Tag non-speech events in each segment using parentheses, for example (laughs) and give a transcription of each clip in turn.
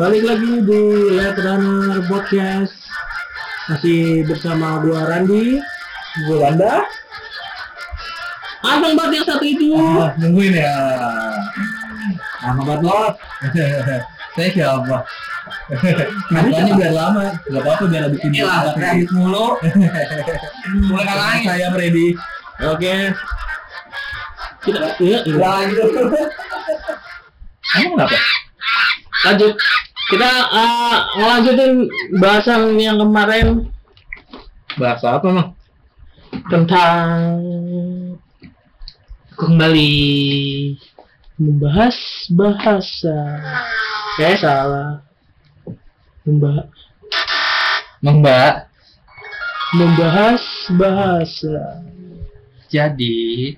balik lagi di Let Runner Podcast masih bersama gua Randi, gua Wanda. Abang banget yang satu itu. Ah, nungguin ya. Nama buat lo. Saya siapa? Namanya biar lama, nggak apa-apa biar lebih tinggi. Iyalah, kreatif mulu. (laughs) Mulai kalangin. Saya Freddy. Oke. Kita iya, iya. Lanjut. Emang kenapa? lanjut. Kita uh, ngelanjutin bahasan yang kemarin Bahasa apa emang? tentang kembali membahas bahasa. Saya salah. Membah Mbak. membahas bahasa. Jadi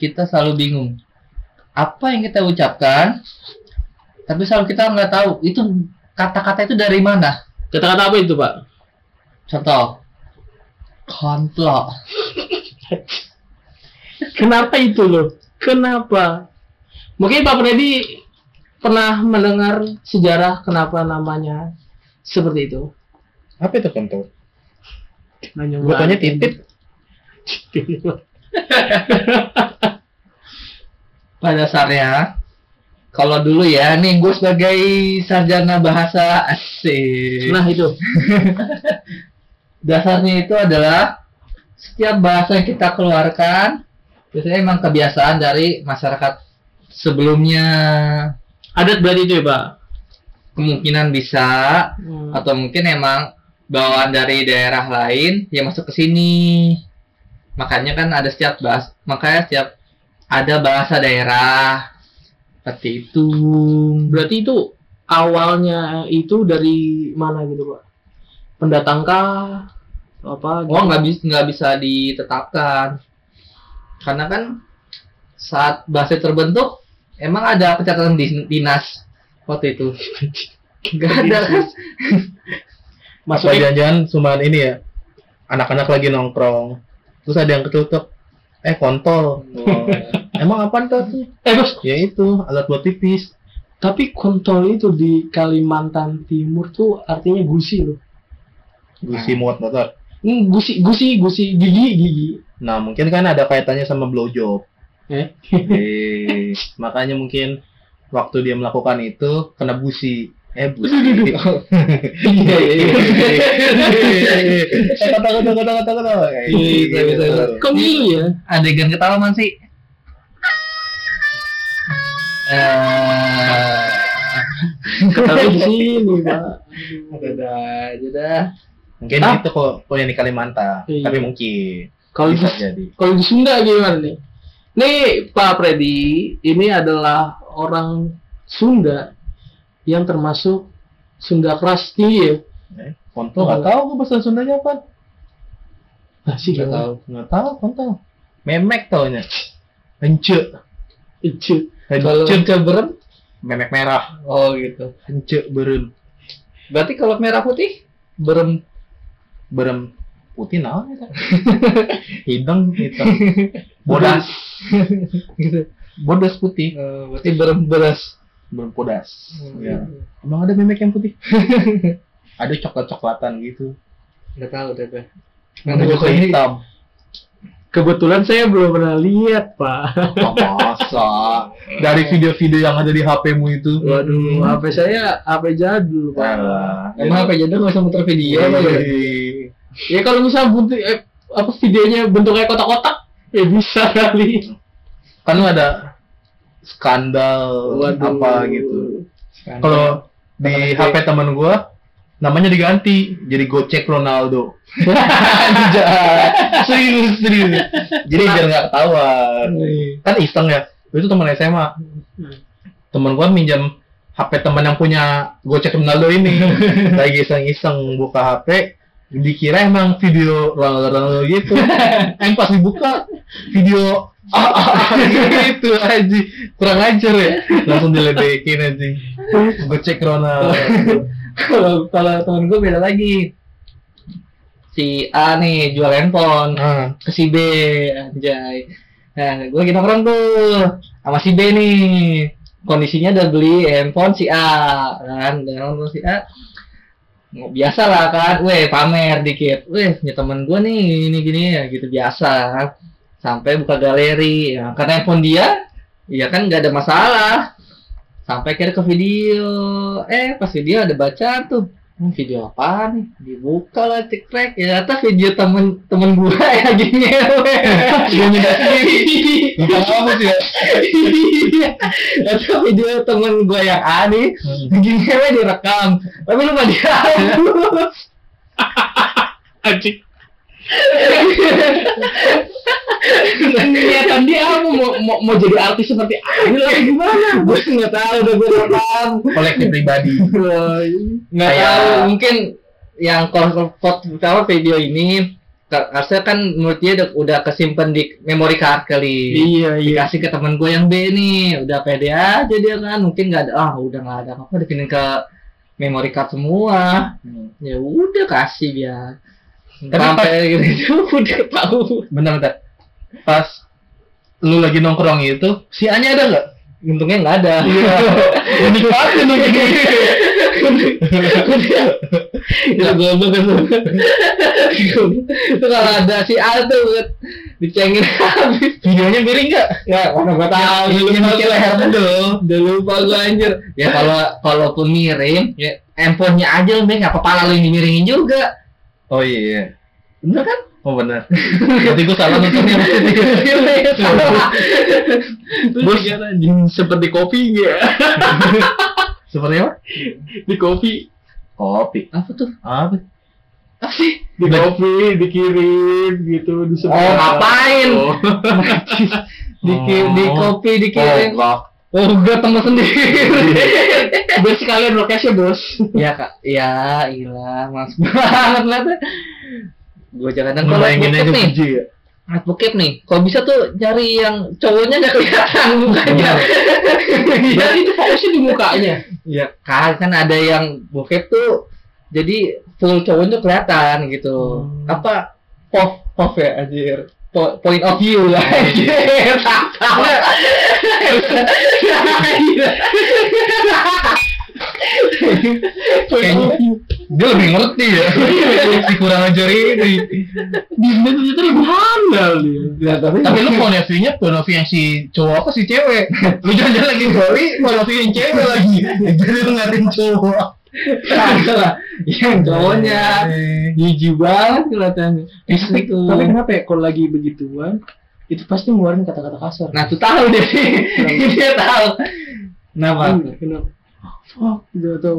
kita selalu bingung apa yang kita ucapkan, tapi selalu kita nggak tahu itu kata-kata itu dari mana. Kata-kata apa itu, Pak? Contoh, kontlok. (laughs) Kenapa itu loh? Kenapa? Mungkin Pak Freddy pernah mendengar sejarah kenapa namanya seperti itu. Apa itu kontol? Nanya Gua tanya titit. (laughs) pada dasarnya kalau dulu ya nih gue sebagai sarjana bahasa asing Nah itu. (laughs) dasarnya itu adalah setiap bahasa yang kita keluarkan biasanya emang kebiasaan dari masyarakat sebelumnya Adat berarti itu ya, Pak? kemungkinan bisa Hmm. atau mungkin emang bawaan dari daerah lain yang masuk ke sini makanya kan ada setiap bahas makanya setiap ada bahasa daerah seperti itu Berarti itu awalnya itu dari mana gitu, Pak? Pendatang kah? Atau Apa? oh nggak bisa nggak bisa ditetapkan karena kan saat bahasa terbentuk emang ada pencatatan din- dinas waktu itu (laughs) nggak ada kan (laughs) Masuknya jangan-jangan cuma ini ya? Anak-anak lagi nongkrong. Terus ada yang ketutup. Eh kontol. Emang apa tuh? eh bos, Ya itu alat buat tipis. tapi kontol itu di Kalimantan Timur tuh artinya gusi loh. Gusi muat motor. Hmm, gusi, gusi, gusi, gigi, gigi. Nah mungkin kan ada kaitannya sama blowjob. Eh? Eh, makanya mungkin waktu dia melakukan itu kena busi. Eh busi. Iya, iya, iya. Eh, kata kata kata kata kata. Eh, Bisa, bisa, bisa. Kok gitu ya? adegan ketawa man sih eh Ketawa di sini, Pak. ada aja dah Mungkin Ah. itu kok yang di Kalimantan. Iya. Tapi mungkin Kalau di, bisa jadi. kalau di Sunda gimana nih? Nih, Pak Freddy, ini adalah orang Sunda yang termasuk Sunda keras tinggi ya. Eh, kontol nggak tahu ke bahasa Sundanya apa? Nah, sih nggak tahu Nggak tahu kontol. Memek taunya. Hence. Icu. Kalau Hence. berem Memek merah. oh gitu Hence berem. berarti kalau merah putih berem Berem putih naon eta? (laughs) Hidung hitam. (laughs) Bodas. (laughs) gitu Bodas putih. Eh, berarti berem beras Berem bodas. Hmm. Ya. Emang ada memek yang putih? ada coklat-coklatan gitu. nggak tahu deh Ada juga hitam. Kebetulan saya belum pernah lihat, Pak. Oh, masa? (laughs) Dari video-video yang ada di HP-mu itu. Waduh, HP saya HP jadul, Pak. Emang apa jadi nggak usah muter video apa ya Iya. Ya kalau misal bentuk eh, apa videonya bentuknya kotak-kotak, ya bisa kali. kan lu ada skandal Waduh. apa gitu. Kalau di HP temen gua namanya diganti jadi Gocek Ronaldo. (laughs) serius serius. Jadi biar nggak ketahuan. Kan iseng ya. Itu teman SMA. Temen gua minjam HP teman yang punya Gocek Ronaldo ini. (laughs) Lagi iseng-iseng buka HP, dikira emang video Ronaldo Ronaldo gitu. (laughs) Yang pas dibuka video ah, ah, ah, gitu aja kurang ajar ya langsung diledekin aja gocek Ronaldo kalau kalau temen gue beda lagi. Si A nih jual handphone ah. ke si B anjay. Nah gue lagi nongkrong tuh sama si B nih. Kondisinya udah beli handphone si A kan? Dan handphone si A. Biasa lah kan, weh pamer dikit, weh punya temen gue nih ini gini ya gitu biasa. Sampai buka galeri. Ya karena handphone dia ya kan nggak ada masalah sampai kira ke video. Eh pas video ada baca tuh. "Hmm, video apa nih? Dibuka lah cekrek. Ya ternyata video temen temen gue ya gini. Lupa kamu sih ya. Ternyata video temen gue yang A nih gini direkam tapi lupa dihapus Anjing. Niatan dia apa mau, mau, mau jadi artis seperti Ariel atau gimana? Gue nggak tahu udah gue rekam Koleksi pribadi. nggak tahu mungkin yang kalau video ini harusnya kan menurut dia udah, udah kesimpan di memory card kali. Iya, iya. dikasih ke temen gue yang B nih udah pede aja dia kan. Mungkin nggak ada ah udah nggak ada apa dipindahin ke memory card semua. Ya udah kasih biar Tapi sampai gitu (laughs) udah tahu Bentar, bentar. Pas lu lagi nongkrong itu, si Anya ada nggak? untungnya nggak ada. (laughs) Unik banget lu gini. itu goblok itu itu kalau ada si A tuh dicengin habis. Videonya miring nggak? ya mana gua tahu. Lu dulu mikir leher dulu. udah lupa gua anjir. Ya kalau kalaupun miring ya handphonenya aja lebih nggak apa-apa lalu yang dimiringin juga Oh iya. bener kan Oh benar. (laughs) Berarti gue salah nontonnya. Bos, seperti kopi ya. (laughs) Seperti apa? Di kopi, Kopi. apa tuh Apa? apa sih di kopi dikirim gitu di oh ngapain Oh. (laughs) di di kopi dikirim Oh, oh enggak temen sendiri (laughs) Bos sekalian lokasinya bos. ya kak ya ilah mas banget lah tuh gue jangan dan kalau aja nih ya. Bokep nih kalau bisa tuh cari yang cowoknya nggak kelihatan mukanya (laughs) Berarti itu fokusnya di mukanya. ya kan kan ada yang bokep tuh jadi full cowoknya kelihatan gitu Hmm. apa pop pop ya anjir Po- point of view lah Kayaknya dia lebih ngerti ya. si kurang ajar ini. Di sini ternyata lebih handal dia. Tapi Tapi lu point of view-nya point of view yang si cowok apa si cewek? Lu jangan lagi goli, point of view yang cewek lagi. Jadi lu ngatin cowok. Lah yang cowoknya. Jijik banget kelihatannya. Eh, tapi, Itu. tapi kenapa ya kalau lagi begituan itu pasti ngeluarin kata-kata kasar. nah tuh tahu deh (laughs) dia tahu. Kenapa? Hmm, kenapa? Oh, gitu atau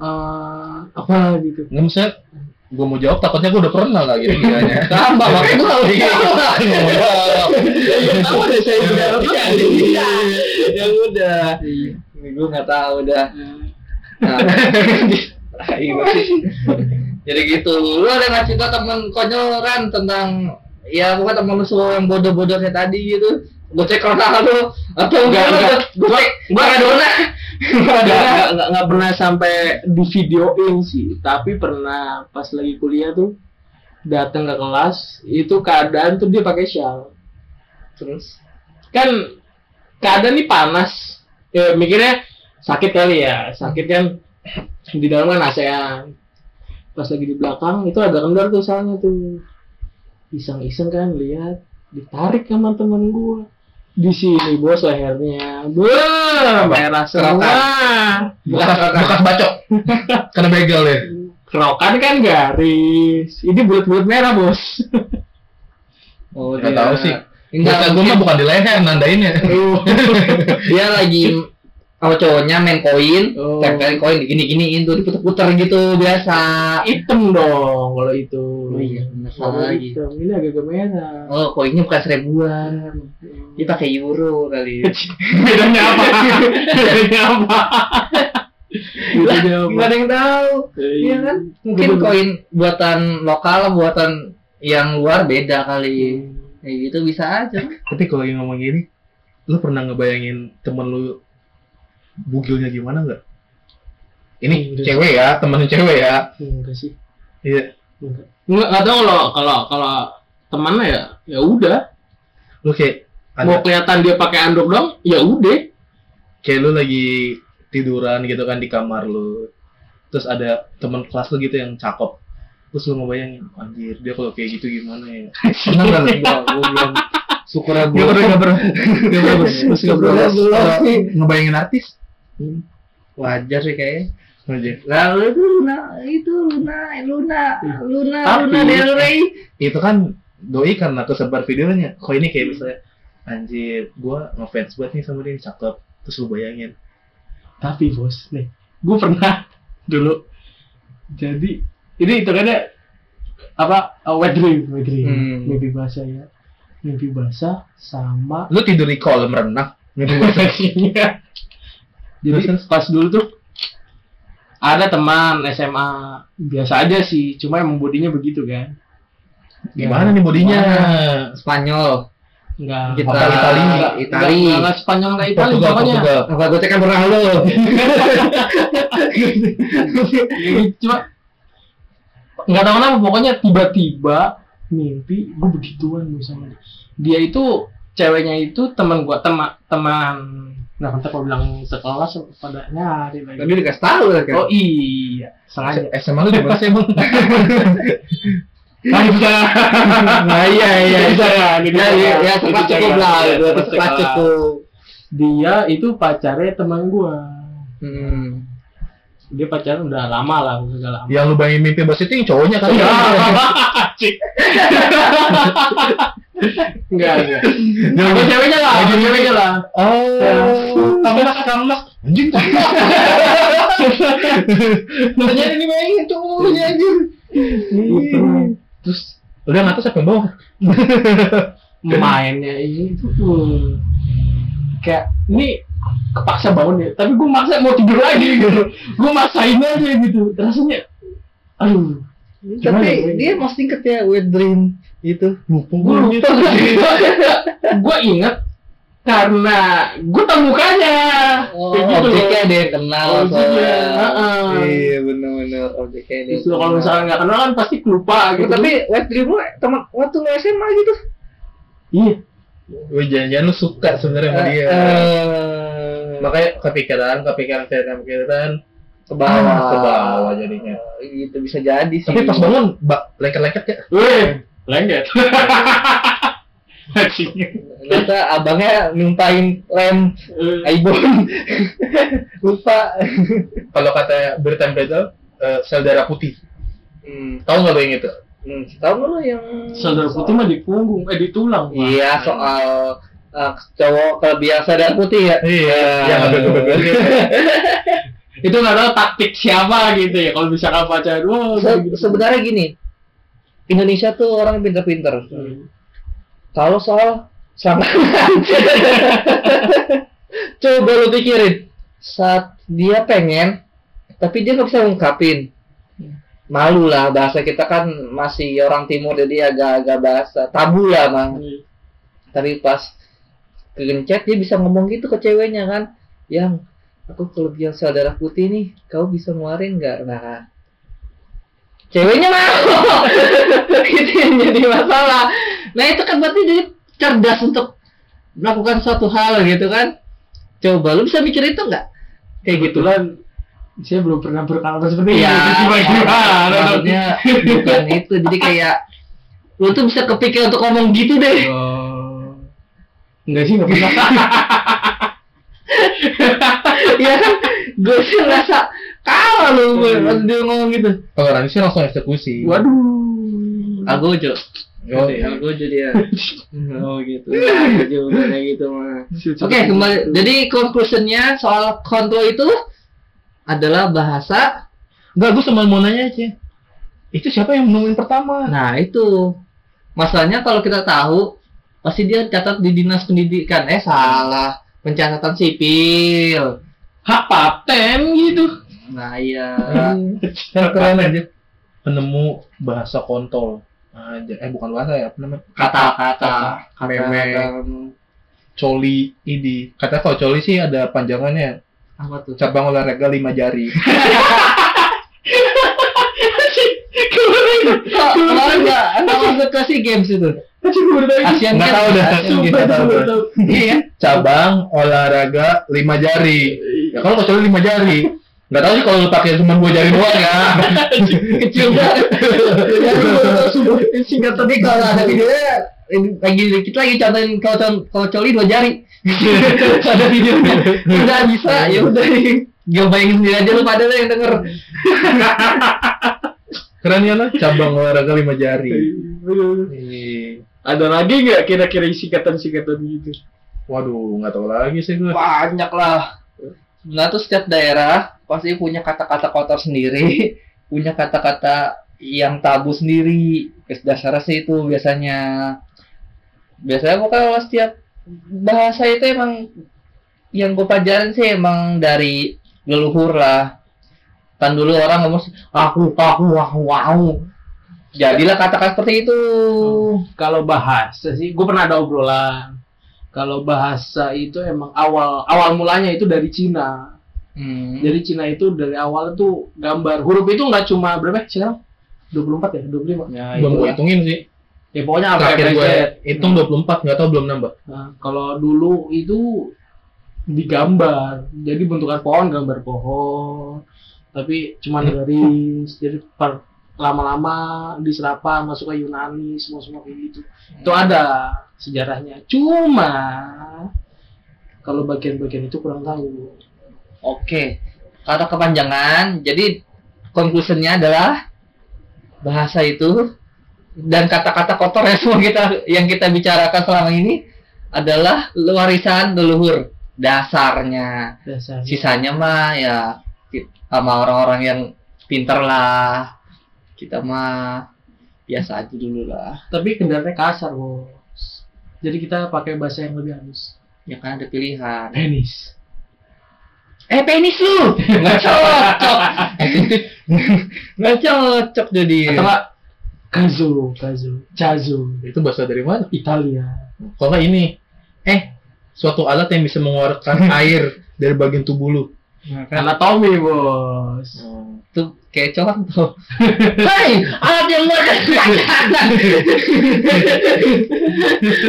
eh, apa gitu. Nggak gue mau jawab takutnya gue udah pernah lagi (laughs) kiranya tambah makanya gue harus tahu lah Tahu deh saya udah Iya. ya udah. Ini gue nggak tahu dah nah. (laughs) Jadi gitu lu ada nggak cerita temen konyolan tentang ya bukan temen lu semua yang bodoh-bodoh kayak tadi gitu gue cek Ronaldo atau Enggak, enggak. gue cek Maradona Nggak, nggak, nggak, nggak pernah sampai di videoin sih, tapi pernah pas lagi kuliah tuh datang ke kelas, itu keadaan tuh dia pakai shawl. terus Kan keadaan nih panas. Ya mikirnya sakit kali ya, sakit kan di dalam kan ASEAN. Pas lagi di belakang itu agak kendor tuh soalnya tuh. Iseng-iseng kan lihat ditarik sama temen gua di sini bos lehernya, Wah, merah semua. bekas bekas bacok karena begal ya Kerokan kan garis. Ini bulat-bulat merah, Bos. oh nggak tahu sih enggak Enggak, gue mah bukan di leher nandainnya. dia lagi sama cowoknya main koin Oh. tempelin koin gini-giniin tuh diputer-puter gitu biasa Hitam dong kalau itu. oh iya Kalau salah lagi hitam. Ini agak-agak merah. oh koinnya bukan seribuan dia pakai euro kali (laughs) Bedanya apa? Bedanya apa? Bedanya apa? nggak ada yang tahu iya kan mungkin koin buatan lokal buatan yang luar beda kali kayak gitu bisa aja Tapi kalau lagi ngomong gini, lu pernah ngebayangin temen lu bugilnya gimana nggak? Ini Enggak. cewek ya, temen cewek ya. Enggak sih. Iya. Enggak. Enggak, enggak tahu kalau kalau kalau temannya ya ya udah Lu kayak mau ada kelihatan dia pakai anduk dong ya udah kayak lu lagi tiduran gitu kan di kamar lu terus ada teman kelas lu gitu yang cakep terus lu ngebayangin anjir dia kalau kayak gitu gimana ya (laughs) pernah nggak lu Enggak, gue belum. (laughs) Syukur ya Gak pernah, gak pernah, gak pernah, gak pernah, ngebayangin artis, Wajar sih kayaknya. aja. Lalu itu Luna, itu Luna, Luna, Luna, Tapi- Luna Del Rey. Itu kan doi karena kesebar videonya, kok ini kayak misalnya, anjir, gua ngefans banget nih sama dia, cakep, terus lu bayangin, Tapi bos, nih, gue pernah (laughs) dulu. Jadi ini itu kan apa uh, wet dream, wet dream, Hmm. mimpi basah ya, mimpi basah sama. lu tidur di kolam renang, (laughs) mimpi basah. (laughs) Jadi pas dulu tuh ada teman SMA biasa aja sih, cuma emang bodinya begitu kan. gimana nih bodinya? Spanyol. Enggak. Kita Itali? Itali. Enggak, enggak Spanyol enggak Itali pokoknya. Apa gue tekan pernah lo? Ya, cuma nggak tahu kenapa pokoknya tiba-tiba mimpi gue begituan gue sama dia. dia itu ceweknya itu teman gua teman teman nah kan kalau bilang sekelas pada nyari lagi Tadi dikasih tahu lah kan. oh iya sengaja SMA lu di mana sih emang? nah, bisa Nah iya iya. bisa ya Ya ya ya cewek. cukup lah. Iya, cukup. cukup. dia itu pacarnya teman gua Hmm. Dia pacaran udah lama lah udah lama Yang lu bayangin mimpi basah itu yang cowoknya kan? Iya. Cik. Enggak, enggak. Ada ceweknya lah, ada ceweknya lah. Oh, tanglas, tanglas. Anjing, tanglas. Tanya ini bayangin cowoknya anjir. Gitu. Terus udah ngatas siapa yang bawah? Mainnya ini tuh uh, kayak ini kepaksa bangun ya, tapi gue maksa mau tidur lagi (laughs) gitu. Gue maksain aja gitu. Rasanya aduh. Gimana Tapi ya? dia masih inget ya wet dream itu. Gue lupa (laughs) Gue inget karena gue tau mukanya. Oh, Kayak gitu objeknya dia yang kenal Objeknya, soalnya. heeh. Iya benar-benar objeknya dia. Justru kalau misalnya nggak kenal kan pasti lupa gitu. tapi wet dream lu teman waktu lu SMA gitu. iya. Gue jangan-jangan lu suka sebenarnya sama dia. Eh, Makanya kepikiran, kepikiran, kepikiran, kepikiran. ke bawah. Ah, ke bawah jadinya. Gitu bisa jadi sih. Tapi pas bangun, bak, lengket-lengket ya. Weh, lengket. (laughs) Ternyata abangnya numpain lem iPhone. (laughs) Lupa. Kalau kata berita berita, eh, sel darah putih. Hmm. Tahu nggak lo yang itu? Hmm, tahu nggak lu yang Sel darah putih mah di punggung, eh di tulang. Iya, soal uh, cowok kelebihan darah putih ya. Iya, yang ada bebek Itu nggak tahu taktik siapa gitu ya. Kalau misalkan pacar, wah. Se- gitu. sebenarnya gini, Indonesia tuh orang pinter-pinter. Hmm. Kalau soal selangkangan, (laughs) coba lu pikirin, saat dia pengen, tapi dia nggak bisa ngungkapin, malu lah bahasa kita kan masih orang timur jadi agak-agak bahasa tabu lah mang. Tapi pas kegencet dia bisa ngomong gitu ke ceweknya kan, yang aku kelebihan sel darah putih nih, kau bisa ngeluarin nggak? Nah, ceweknya mau, (laughs) itu yang jadi masalah. Nah itu kan berarti dia cerdas untuk melakukan suatu hal gitu kan. Coba lu bisa mikir itu nggak? Kayak gitu saya belum pernah berkawan seperti Iya, (laughs) itu. Gimana? maksudnya bukan itu. Jadi kayak lu tuh bisa kepikir untuk ngomong gitu deh. Oh. Enggak sih, enggak pernah. Iya kan? Gue sih ngerasa kalah lu pas dia ngomong gitu. Kalau Rani sih langsung eksekusi. Waduh. Agojo. Oh, Agojo dia. Oh gitu. Agojo kayak (laughs) gitu mah. Oke, kembali. Jadi conclusionnya soal kontrol itu adalah bahasa. Enggak, gue cuma mau nanya aja. Itu siapa yang nemuin pertama? Nah itu masalahnya kalau kita tahu pasti dia catat di dinas pendidikan. Eh salah, pencatatan sipil. hak paten gitu. Nah iya. Kan keren aja. Penemu bahasa kontol. Aja. Eh bukan bahasa ya, apa namanya? Kata-kata. Meme. Coli ini. Kata kalau coli sih ada panjangannya. Apa tuh? Cabang olahraga lima jari. (laughs) Kemarin nggak masuk ke SEA Games itu. Ini. Asian Nggak Games. tahu dah. Games. Nggak tahu. Iya. cabang olahraga lima jari. Ya kalau kecuali lima jari. Nggak tahu sih kalau lu pakai cuma dua jari doang ya. (laughs) Kecil banget. Ya. Singkat tapi kalau ada videonya ini lagi dikit lagi contohin kalau kalau coli dua jari. (laughs) ada videonya. Udah bisa ya udah. Gak bayangin sendiri aja lu pada lu yang denger. (laughs) Keren ya lah, cabang olahraga lima jari. Aduh. Ada lagi nggak kira-kira singkatan-singkatan gitu? Waduh, nggak tahu lagi sih gue. Banyak lah. Nah tuh setiap daerah pasti punya kata-kata kotor sendiri, (laughs) punya kata-kata yang tabu sendiri. Kes dasarnya sih itu biasanya. Biasanya gua kalau setiap bahasa itu emang yang gue pelajarin sih emang dari leluhur lah. Kan dulu orang ngomong aku aku aku aku. Jadilah kata-kata seperti itu. Kalau bahasa sih, gue pernah ada obrolan. Kalau bahasa itu emang awal awal mulanya itu dari Cina. Hmm. Jadi Cina itu dari awal tuh gambar huruf itu nggak cuma berapa sih sekarang? 24 ya, 25. Ya, Belum gue lah. hitungin sih. Ya pokoknya apa Terakhir gue Z. hitung 24, nggak tahu belum nambah. Nah, kalau dulu itu digambar. Jadi bentukan pohon gambar pohon. Tapi cuma Hmm. garis. Jadi per lama-lama di serapan masuk ke Yunani semua semua kayak gitu. Itu ada sejarahnya. Cuma kalau bagian-bagian itu kurang tahu. Oke, kata kepanjangan. Jadi conclusionnya adalah bahasa itu dan kata-kata kotor yang semua kita yang kita bicarakan selama ini adalah warisan leluhur dasarnya. Dasarnya. Sisanya mah ya sama orang-orang yang pinter lah. Kita mah biasa aja dulu lah. Tapi kendaraannya kasar, bos. Jadi kita pakai bahasa yang lebih halus. Ya kan ada pilihan. Penis. Eh penis lu, nggak cocok. (laughs) Nggak cocok jadi. Atau enggak Kazo, Kazo, Cazo, Itu bahasa dari mana? Italia. Kalau nggak ini, eh, suatu alat yang bisa mengeluarkan (laughs) air dari bagian tubuh lu. Anatomi, bos. Tuh kayak contoh. Hai, alat yang mengeluarkan (laughs)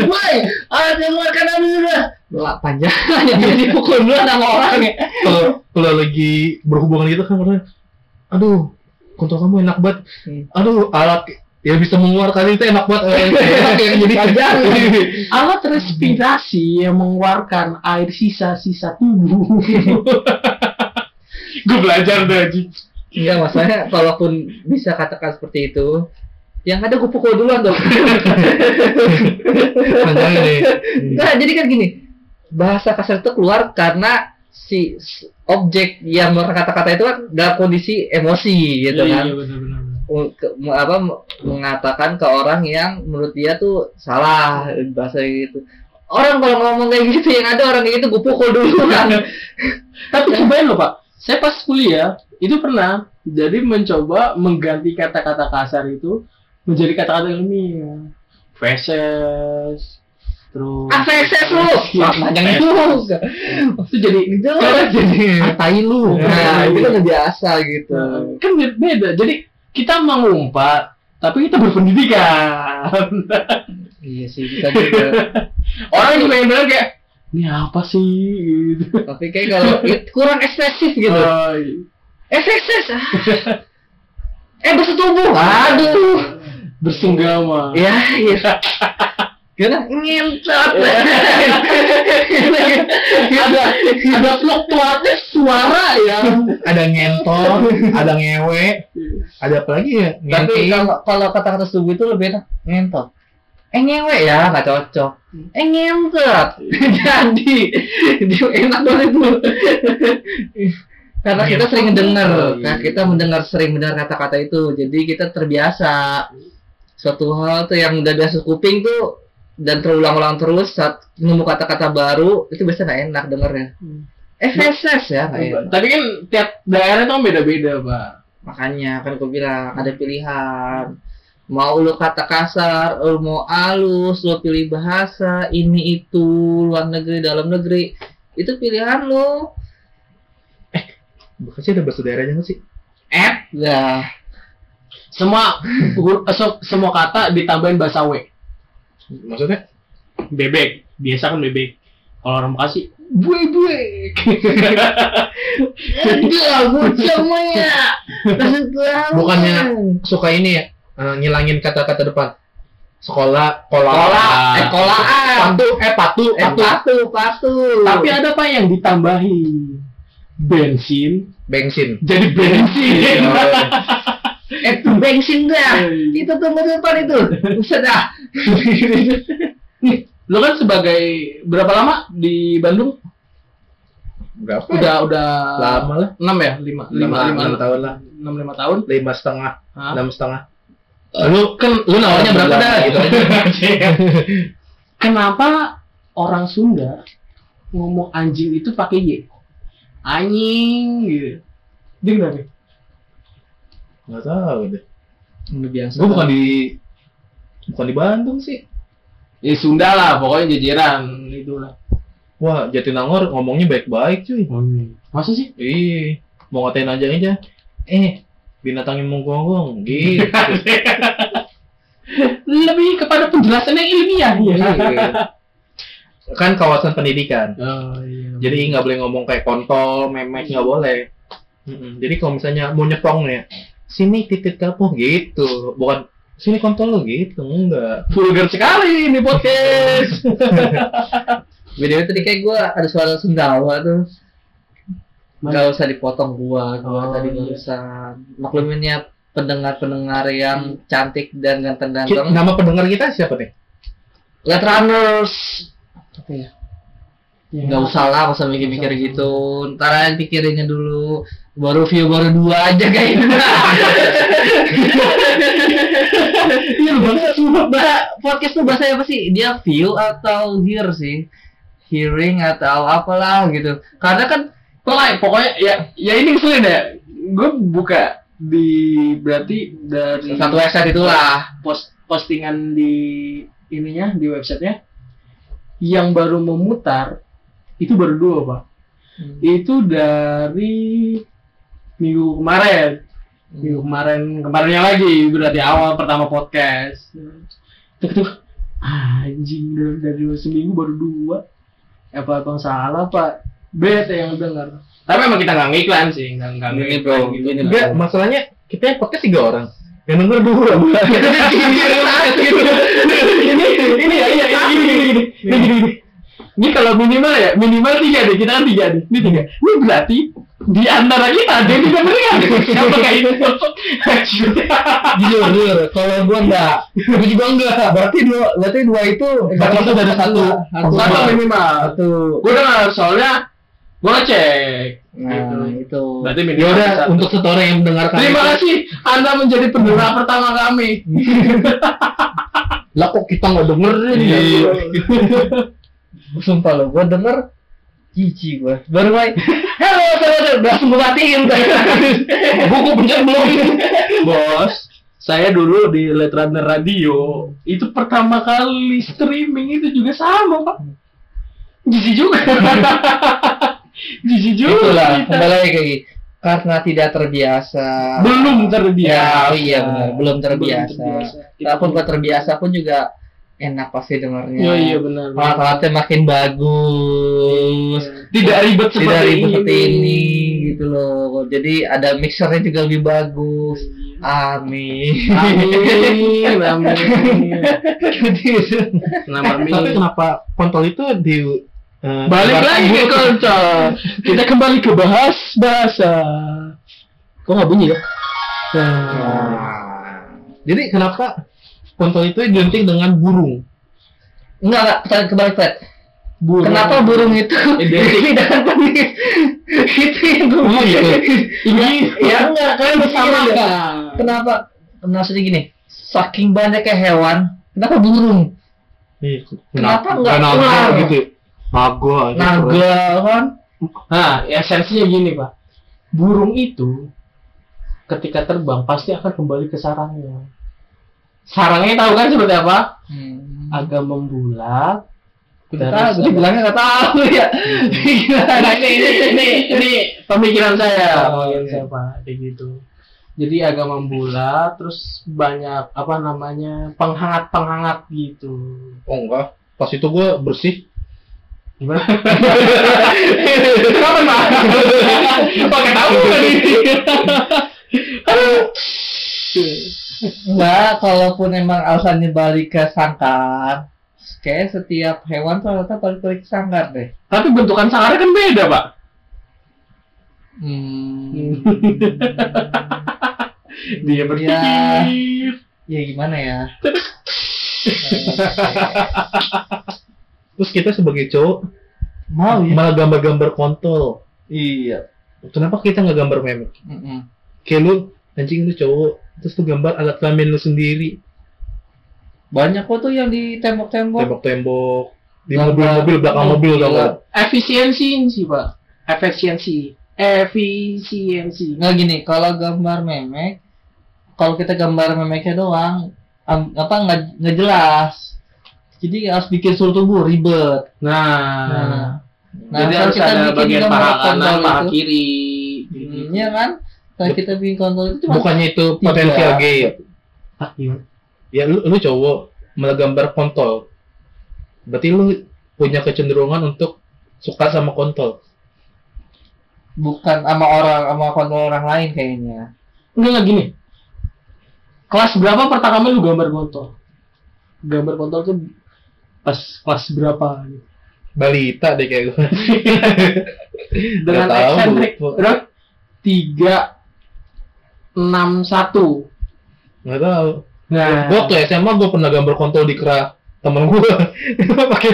Woi, alat yang mengeluarkan air Lah panjang (laughs) yang dipukul dulu sama orang ya. Kalau kalau lagi berhubungan gitu kan orang, aduh, kontrol kamu enak banget. Hmm. Aduh, alat yang bisa mengeluarkan itu enak banget. Eh, (laughs) enak jadi Panjang. Alat respirasi yang mengeluarkan air sisa-sisa tubuh. Gue belajar deh, Ji. Enggak masalahnya kalaupun bisa katakan seperti itu yang ada gue pukul duluan dong. (laughs) Nah, jadi kan gini, bahasa kasar itu keluar karena si objek yang mengeluarkan kata-kata itu kan dalam kondisi emosi gitu kan. Iya, benar-benar. U- ke- apa me- mengatakan ke orang yang menurut dia tuh salah bahasa gitu. Orang kalau ngomong kayak gitu yang ada orang kayak gitu gue pukul dulu kan. (laughs) Tapi cobain loh, Pak. Saya pas kuliah itu pernah jadi mencoba mengganti kata-kata kasar itu menjadi kata-kata ilmiah. Feses, terus AVSS (laughs) lu. Iya. Panjang juga. itu jadi Itu Jadi, ngatain lu. Nah, Nah, itu kan iya. biasa gitu. Nah, kan be- beda. Jadi kita mengumpat, tapi kita berpendidikan. Iya sih bisa juga. (laughs) Orang juga yang bilang kayak ini apa sih gitu. Tapi kayak kalau kurang ekspresif gitu. Oh, iya. Ekspresif. ah. eh bersetubuh. Aduh. bersenggama. Ya, iya. Gimana? Ngentot. ada ada fluktuatif suara ya. ada ngentor, ada ngewe, ada apa lagi ya? Tapi Ngenti. kalau kalau kata-kata setubuh itu lebih enak ngentot. Eh ngewe ya, nggak cocok. Eh ngentot. (laughs) Jadi, dia enak banget itu. Karena kita sering mendengar, nah, kita mendengar sering mendengar kata-kata itu, jadi kita terbiasa. Suatu hal tuh yang udah biasa kuping tuh dan terulang-ulang terus saat nemu kata-kata baru itu biasanya nggak enak dengernya. Eh feses ya, enak. Tapi kan tiap daerah itu kan beda-beda, Pak. Makanya kan gue bilang ada pilihan. Mau lu kata kasar, lu mau halus, lu pilih bahasa ini itu luar negeri dalam negeri itu pilihan lu. Bekasi ada bahasa daerahnya nggak sih? Eh, lah Semua eh, so- semua kata ditambahin bahasa W. Maksudnya? Bebek, biasa kan bebek. Kalau orang Bekasi, bebek. Enggak, (laughs) bocah maya. (laughs) Kasih tahu. Bukannya suka ini ya, eh, ngilangin kata-kata depan. Sekolah, kola, Kola, eh, kolaan. patu, eh patu, Eh, patu. patu, patu. Tapi ada pak yang ditambahin bensin, bensin. jadi bensin. (laughs) eh, itu bensin dah. Itu tunggu depan itu. Buset dah. Nih, lo kan sebagai berapa lama di Bandung? Berapa? Udah udah lama lah. enam ya, lima, lima, Lima, lima, enam tahun lah. enam lima tahun. Lima setengah, enam setengah. Lu Kan lu nawarnya berapa dah? Gitu aja. (laughs) Kenapa orang Sunda ngomong anjing itu pakai y? Anjing gitu. Dia kenapa? Nggak tahu deh. Udah biasa. Gue bukan di bukan di Bandung sih. Ya Sunda lah, pokoknya jajaran itulah. Wah, Jatinangor ngomongnya baik-baik cuy. Masa sih? Ih, mau ngatain aja aja. Eh, binatang yang menggonggong gitu. (laughs) Lebih kepada penjelasan yang ilmiah ya. Iya. kan kawasan pendidikan. Oh iya. Jadi nggak boleh ngomong kayak kontol, memek nggak boleh. Mm-mm. Jadi kalau misalnya mau nyepong nih, sini titik kamu gitu, bukan sini kontol lo gitu, enggak. vulgar sekali ini podcast. (laughs) BDW tadi kayak gua ada suara sendawa tuh. Mana? Gak usah dipotong gua, gua Oh, tadi iya. barusan. Maklumin ya pendengar-pendengar yang cantik dan ganteng-ganteng. Nama pendengar kita siapa nih? Let runners. Apa ya? Gak usah lah, masa mikir-mikir gitu. Ntar aja pikirinnya dulu. Baru view baru dua aja kayaknya. (laughs) Iya, bahasa bah- podcast tuh bahasa apa sih? Dia view atau hear sih? Hearing atau apalah gitu. Karena kan Pokoknya, pokoknya ya ya ini ngeselin ya. Gue buka di berarti dari satu website itulah. post postingan di ininya di websitenya yang baru memutar itu baru dua pak. Itu dari minggu kemarin. Minggu kemarin kemarinnya lagi berarti awal pertama podcast. Tuk tuk anjing dari, dari seminggu baru dua. Apa abang salah pak? Bete yang dengar. Tapi emang kita nggak ngiklan sih, nggak nggak Ini, ngiklan bro, gitu. ini. Enggak, masalahnya kita yang podcast tiga orang. Yang denger dua. ini ini ya iya ini gini gini gini ini gini ini kalau minimal ya minimal tiga deh kita kan tiga deh ini tiga ini berarti di antara kita ada yang tidak berikan siapa kayak itu Jujur, jujur. Kalau gua enggak, gua juga enggak. Berarti dua, berarti dua itu Berarti itu dari satu. satu minimal Satu. gue dengar soalnya gue ngecek Nah, Gitu. itu. berarti Ya minimal udah, satu. untuk satu orang yang mendengarkan. terima itu, kasih anda menjadi pendengar pertama kami (laughs) Lah kok kita nggak dengerin ya? (laughs) Sumpah lo, gua denger Cici gua. Baru main. Halo, saudara. Langsung gua matiin. (laughs) Buku pencet belum. bos saya dulu di Let Runner Radio itu pertama kali streaming itu juga sama pak jijik juga jijik juga Itulah, kita. kembali lagi. Karena tidak terbiasa. belum terbiasa Ya, oh iya benar, belum terbiasa. Kita Walaupun gua terbiasa pun juga enak pasti dengarnya. Iya iya benar. Alat-alatnya makin bagus. Tidak ribet Tidak seperti ribet seperti ini. ini gitu loh. Jadi ada mixernya juga lebih bagus. Amin. Amin, (laughs) amin. Nama Tapi amin. kenapa kontol itu di eh, Balik lagi ke kontol. Kita kembali ke bahas bahasa. Kok nggak bunyi ya? Nah. Nah, Jadi kenapa kontol itu identik dengan burung? Enggak, enggak, pertanyaan kebalik, Fred. Burung. Kenapa burung itu Identik. (laughs) dengan penis? itu yang gue Oh, gitu. Ini ya enggak, kalian bersamakan. Kenapa? Maksudnya gini, saking banyaknya hewan, kenapa burung? Kenapa nggak naga ular? gitu? Naga. Naga kan? Nah, esensinya gini, Pak. Burung itu ketika terbang pasti akan kembali ke sarangnya. Sarangnya tahu kan seperti apa? Hmm. Agak membulat. Kita bilangnya nggak tahu (laughs) ya. Nah, ini, ini, ini, ini pemikiran saya. Oh, Pemikiran iya. saya, Pak. Kayak gitu. jadi agak membulat terus banyak apa namanya penghangat penghangat gitu Oh enggak. Pas itu gue bersih. Gimana kenapa pak pakai tahu (laughs) tadi Enggak, kalaupun emang alasannya balik ke sangkar, kayak setiap hewan tuh rata balik-balik ke sangkar deh. tapi bentukan sangarnya kan beda pak Hmm. dia berpikir ya gimana ya? (laughs) Terus kita sebagai cowok Mau ya? malah gambar-gambar kontol. Iya. Kenapa kita nggak gambar meme? Mm-mm. Kayak lu anjing lu cowok, terus lu gambar alat kelamin lu sendiri, Banyak kok tuh yang di tembok-tembok. tembok-tembok, di mobil-mobil belakang mobil gambar. efisiensi sih pak efisiensi efisiensi Nggak gini, kalau gambar memek, kalau kita gambar memeknya doang, apa nggak nggak jelas. Jadi harus bikin seluruh tubuh ribet. nah, Nah, nah jadi kalau harus kita ada bikin bagian paha kanan paha kiri Hmm, Iya kan? Kalau kita bikin kontol itu cuma Bukannya itu potensial gay ya? Ah, gimana? Ya lu, lu cowok malah gambar kontol. Berarti lu punya kecenderungan untuk suka sama kontol. bukan sama orang sama kontol orang lain kayaknya. Enggak enggak gini. Kelas berapa pertama kali lu gambar kontol? Gambar kontol tuh pas kelas berapa? gitu. Balita deh kayak gue. (laughs) Dengan Nggak eksentrik berapa? Tiga enam satu. Nggak tahu. Nah, Gue waktu SMA gue pernah gambar kontol di kerah temen gue (laughs) pakai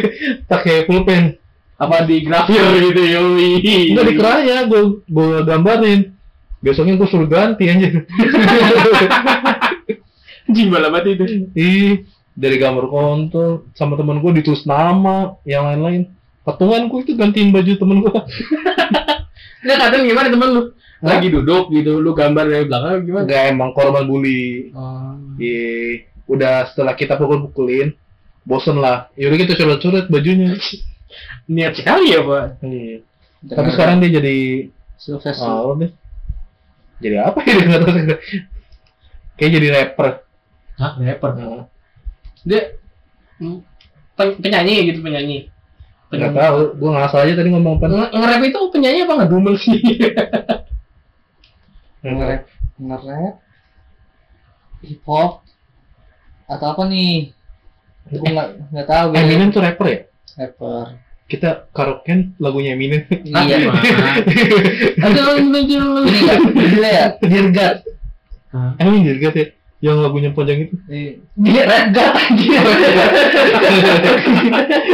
pakai pulpen. apa di grafir gitu yoi. Enggak di kerahnya gue gue gambarin. Besoknya gue suruh ganti aja. (laughs) Anjing malah banget itu. Ih, dari gambar kontol sama temen gue ditulis nama yang lain-lain. Patungan gue itu gantiin baju temen gue. Enggak (laughs) kadang gimana temen lu? Lagi duduk gitu, lu gambar dari belakang gimana? Enggak emang korban bully. Oh. Iya, udah setelah kita pukul-pukulin, bosen lah. Yaudah kita coret-coret bajunya. Niat sekali ya, Pak. Iya. Tapi sekarang dia jadi sukses. oh, deh. Jadi apa ya dia nggak tahu. Kayak jadi rapper. Hah, rapper. Nah, Dia hmm, pen- penyanyi gitu, penyanyi. Nggak tahu, gua ngasal aja tadi ngomong apa. Nge- Nge-rap itu penyanyi apa ngedumel sih? (laughs) nge-rap nge-rap hip hop atau apa nih gue nggak nggak tahu gue Eminem tuh rapper ya? rapper Kita karaokean lagunya Eminem. iya (laughs) ini nggak gila ya dirgat Emang Dirgat ya? Yang lagunya panjang itu. dirgat aja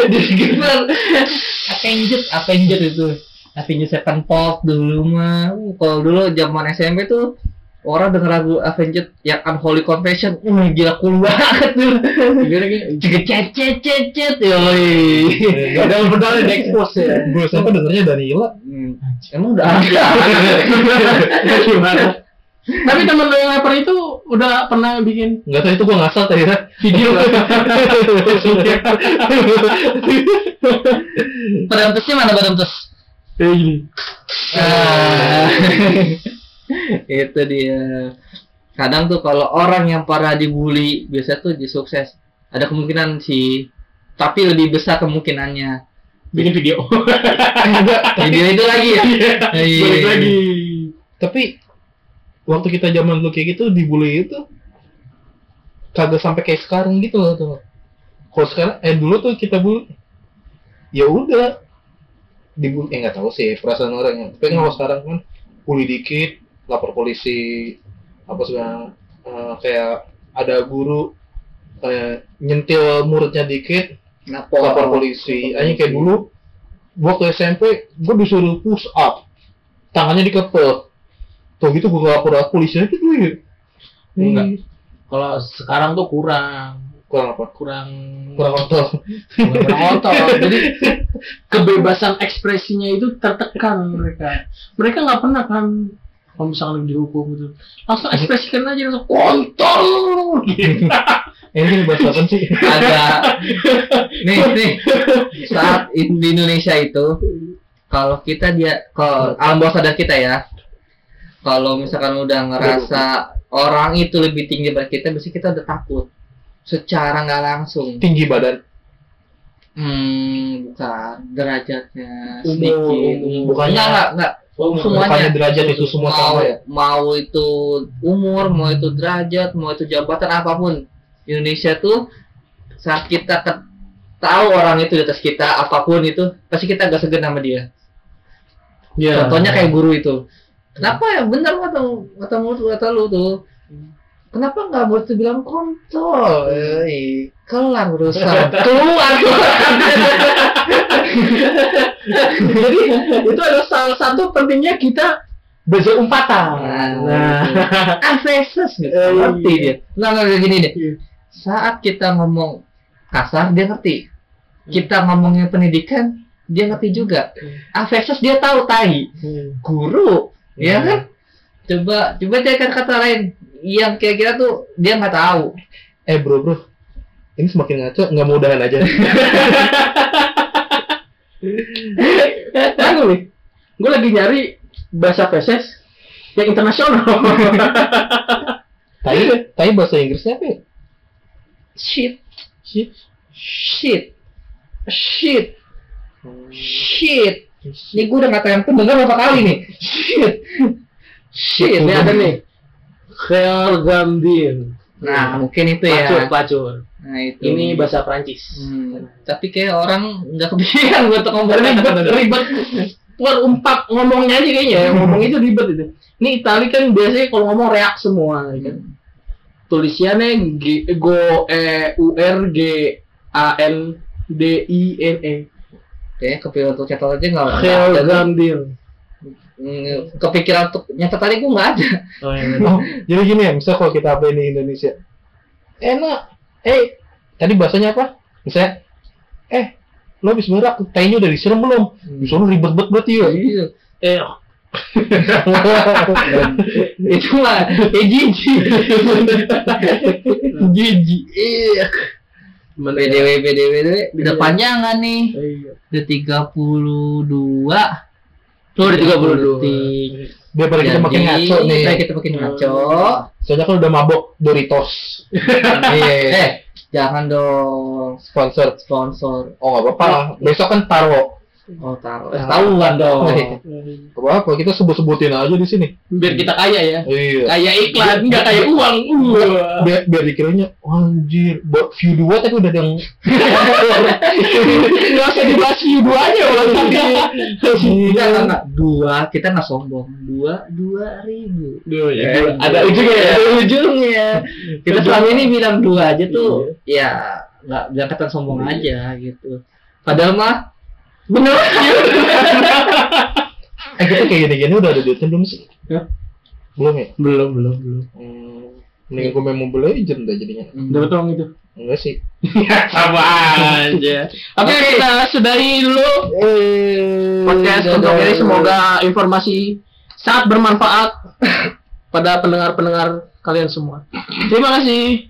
dirgat (laughs) Avengers Avengers itu Avengers Sevenfold dulu mah Uh, kalau dulu zaman SMP tuh orang denger lagu Avengers yang Unholy Confession, wah gila cool banget tuh. Gimana gitu? Cet cet cet cet cet, yoi. Padahal padahal di expose ya. Gue sampai dengernya Danila. Hmm, Emang udah ada. (laughs) Gimana? Tapi temen lo yang rapper itu udah pernah bikin Nggak tahu itu gua ngasal tadi kan. video (laughs) Beremtusnya mana beremtus? kayak gini. Ah. (laughs) itu dia. Kadang tuh kalau orang yang parah dibully biasa tuh dia sukses. Ada kemungkinan sih, tapi lebih besar kemungkinannya. Bikin video. (laughs) Video itu lagi ya. Iya. Balik lagi. Tapi waktu kita zaman dulu kayak gitu dibully itu kagak sampai kayak sekarang gitu loh tuh. Kalau sekarang eh dulu tuh kita bully ya udah dibully eh nggak tahu sih perasaan orang yang tapi kalau sekarang kan bully dikit lapor polisi apa segala eh, kayak ada guru eh, nyentil muridnya dikit lapor polisi. Aja kayak dulu ke SMP gua disuruh push up tangannya dikepel tuh gitu gua lapor polisi aja ya Enggak. Ih, Kalau sekarang tuh kurang kurang apa kurang kurang kontol kurang kontol. Jadi kebebasan ekspresinya itu tertekan mereka. Mereka nggak pernah kan kalau misalnya dihukum gitu langsung ekspresikan aja langsung kontol gitu. (laughs) Eh, ini bahas apa sih Ada nih nih saat di Indonesia itu kalau kita dia kalau alam bawah sadar kita ya kalau misalkan udah ngerasa orang itu lebih tinggi dari kita, biasanya kita udah takut. Secara nggak langsung. tinggi badan Hmm, bukan derajatnya Umur, sedikit. umur. Bukannya- enggak, enggak, enggak. Oh, Semuanya. bukannya derajat itu semua mau, sama ya mau itu umur, mau itu derajat, mau itu jabatan apa pun. Indonesia tuh saat kita tahu orang itu di atas kita apa pun itu pasti kita gak segan sama dia. Iya. Contohnya kayak guru itu. Kenapa ya bener kata kata mulut kata lu tuh. Kenapa nggak mulut tuh bilang kontol? Eh, kelar urusan. Keluar (laughs) Jadi itu adalah salah satu pentingnya kita belajar umpatan. Nah, (laughs) Avesus gitu. Eh, Ngerti iya. dia. Nggak kayak gini deh. Iya. Saat kita ngomong kasar dia ngerti. Kita ngomongin pendidikan dia ngerti juga. Avesus dia tahu tai. Guru, ya Hmm. kan? Coba coba cari kata lain yang kira-kira tuh dia nggak tahu. eh bro bro ini semakin ngaco nggak mudahan aja Anu nih, gue lagi nyari bahasa feses yang internasional. tapi tapi bahasa Inggrisnya apa ya? Shit, Shit. shit, shit, shit. Ini gue udah ngatain pendengar berapa kali nih? Shit, shit. Ini ada nih, Khel Gambir. Nah, mungkin itu Pelacur, ya. pelacur. Nah, itu. Ini bahasa Prancis. Hmm, tapi kayak orang nggak kepikiran untuk ngomong ribet, ribet. Perumpak ngomongnya aja kayaknya. Ngomong itu ribet itu. Ini Itali kan biasanya kalau ngomong reak semua. ya kan. Tulisannya G, Go, E, U, R, G, A, N, D, I, N, E. Kayaknya kepikiran untuk catat aja nggak ada. Gambir. Hmm, Kepikiran untuk nyatet tadi gue nggak ada. Oh, iya. oh jadi gini ya misal kalau kita apa ini Indonesia enak eh tadi bahasanya apa misalnya eh lo habis berak tainya udah disiram belum bisa ribet banget berarti ya Iya. Eh, (laughs) itu mah eh jiji (laughs) jiji iya BDW BDW udah Iya. panjangan nih? Iya. udah tiga puluh dua. Oh, udah 32. detik daripada kita makin ngaco nih. Jadi, kita makin ngaco. Soalnya kan udah mabok Doritos (laughs) iya. Eh jangan dong. Sponsor. Sponsor. Oh nggak apa-apa besok kan taro oh taruh. Eh, tahuan dong. Nggak apa-apa kita sebut-sebutin aja di sini. Biar kita kaya ya. iya. Kayak iklan, nggak kayak uang. Biar, biar dikiranya anjir buat view dua tapi udah yang (laughs) Nggak usah dibahas view dua aja orang Enggak, enggak, enggak. Dua, kita nggak sombong. Dua, dua ribu. Duh, Ya, ada ujungnya ya. Ada ujungnya. Kita selama ini bilang dua aja tuh, ya nggak bilang kata sombong aja gitu. Padahal mah bener. (laughs) eh kita kayak gini-gini udah ada duitnya belum sih Hah? belum ya Belum, belum, belum. hmm, mendingan gue main Mobile Legend dah jadinya Dapat uang itu. enggak sih (laughs) Sama aja. Oke, kita sudahi dulu podcast untuk ini. Semoga informasi sangat bermanfaat (laughs) pada pendengar-pendengar kalian semua. Terima kasih.